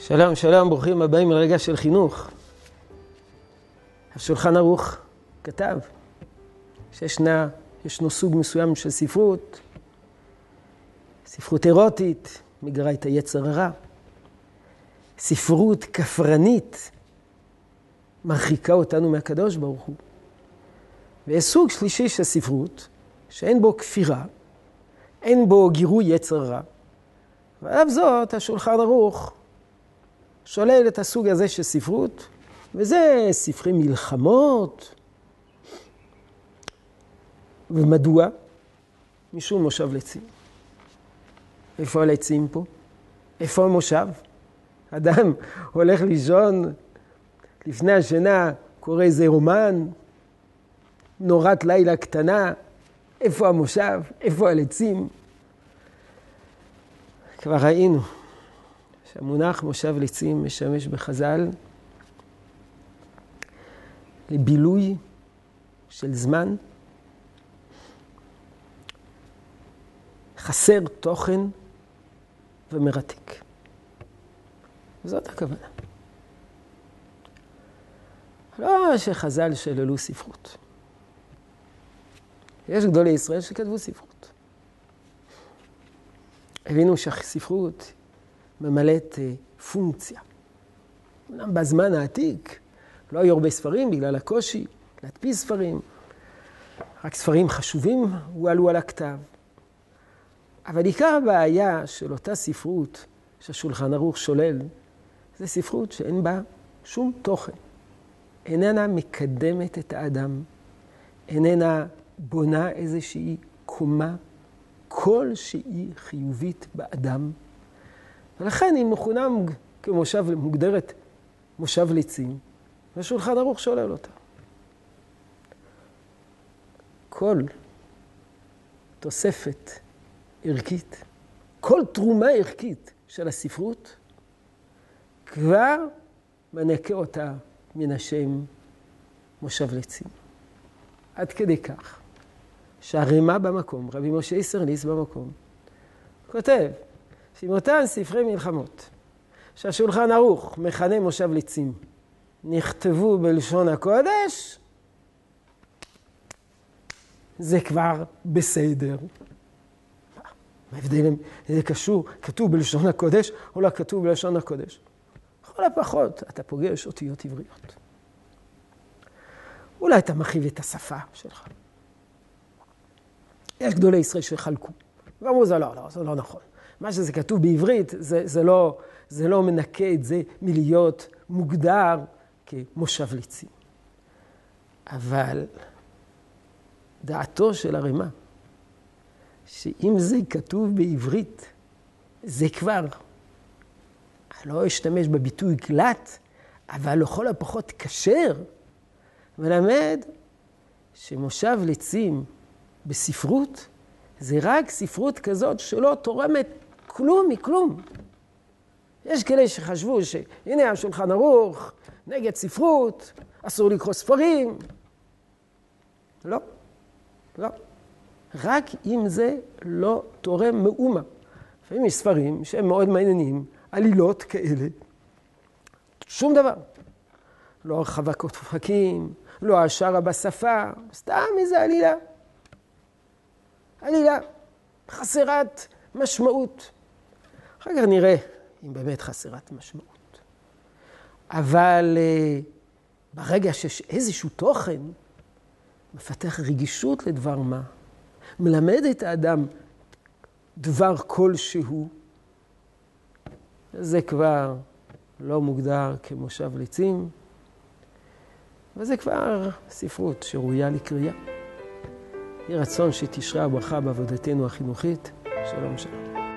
שלום, שלום, ברוכים הבאים לרגע של חינוך. השולחן ערוך כתב שישנה, ישנו סוג מסוים של ספרות, ספרות אירוטית, מגרה את היצר הרע, ספרות כפרנית, מרחיקה אותנו מהקדוש ברוך הוא. ויש סוג שלישי של ספרות, שאין בו כפירה, אין בו גירוי יצר רע. ועל זאת השולחן ערוך שולל את הסוג הזה של ספרות, וזה ספרי מלחמות. ומדוע? משום מושב לצים. איפה הלצים פה? איפה המושב? אדם הולך לישון, לפני השינה קורא איזה רומן, נורת לילה קטנה, איפה המושב? איפה הלצים? כבר ראינו שהמונח מושב לצים משמש בחז"ל לבילוי של זמן חסר תוכן ומרתק. זאת הכוונה. לא שחז"ל שללו ספרות. יש גדולי ישראל שכתבו ספרות. הבינו שהספרות ממלאת אה, פונקציה. אומנם בזמן העתיק לא היו הרבה ספרים בגלל הקושי להדפיס ספרים, רק ספרים חשובים הועלו על הכתב. אבל עיקר הבעיה של אותה ספרות שהשולחן ערוך שולל, זה ספרות שאין בה שום תוכן. איננה מקדמת את האדם, איננה בונה איזושהי קומה כלשהי חיובית באדם. ולכן היא מכונה כמושב, מוגדרת מושב ליצים, והשולחן ערוך שולל אותה. כל תוספת ערכית, כל תרומה ערכית של הספרות, כבר מנקה אותה מן השם מושב ליצים. עד כדי כך שהרימה במקום, רבי משה איסרליס במקום, כותב אותם ספרי מלחמות, שהשולחן ערוך מכנה מושב ליצים, נכתבו בלשון הקודש, זה כבר בסדר. מה ההבדל אם זה קשור, כתוב בלשון הקודש או לא כתוב בלשון הקודש? לכל הפחות אתה פוגש אותיות עבריות. אולי אתה מרחיב את השפה שלך. יש גדולי ישראל שחלקו, ואמרו זה לא, לא, זה לא נכון. מה שזה כתוב בעברית, זה, זה, לא, זה לא מנקה את זה מלהיות מוגדר כמושב ליצים. אבל דעתו של הרמ"א, שאם זה כתוב בעברית, זה כבר, אני לא אשתמש בביטוי גלת, אבל לכל הפחות כשר, מלמד שמושב ליצים בספרות זה רק ספרות כזאת שלא תורמת כלום מכלום. יש כאלה שחשבו שהנה השולחן ערוך, נגד ספרות, אסור לקרוא ספרים. לא, לא. רק אם זה לא תורם מאומה. לפעמים יש ספרים שהם מאוד מעניינים, עלילות כאלה. שום דבר. לא הרחבת אופקים, לא השערה בשפה, סתם איזה עלילה. עלילה חסרת משמעות. אחר כך נראה אם באמת חסרת משמעות. אבל uh, ברגע שיש איזשהו תוכן, מפתח רגישות לדבר מה, מלמד את האדם דבר כלשהו, זה כבר לא מוגדר כמושב ליצים, וזה כבר ספרות שראויה לקריאה. יהי רצון שתשרה הברכה בעבודתנו החינוכית. שלום שלום.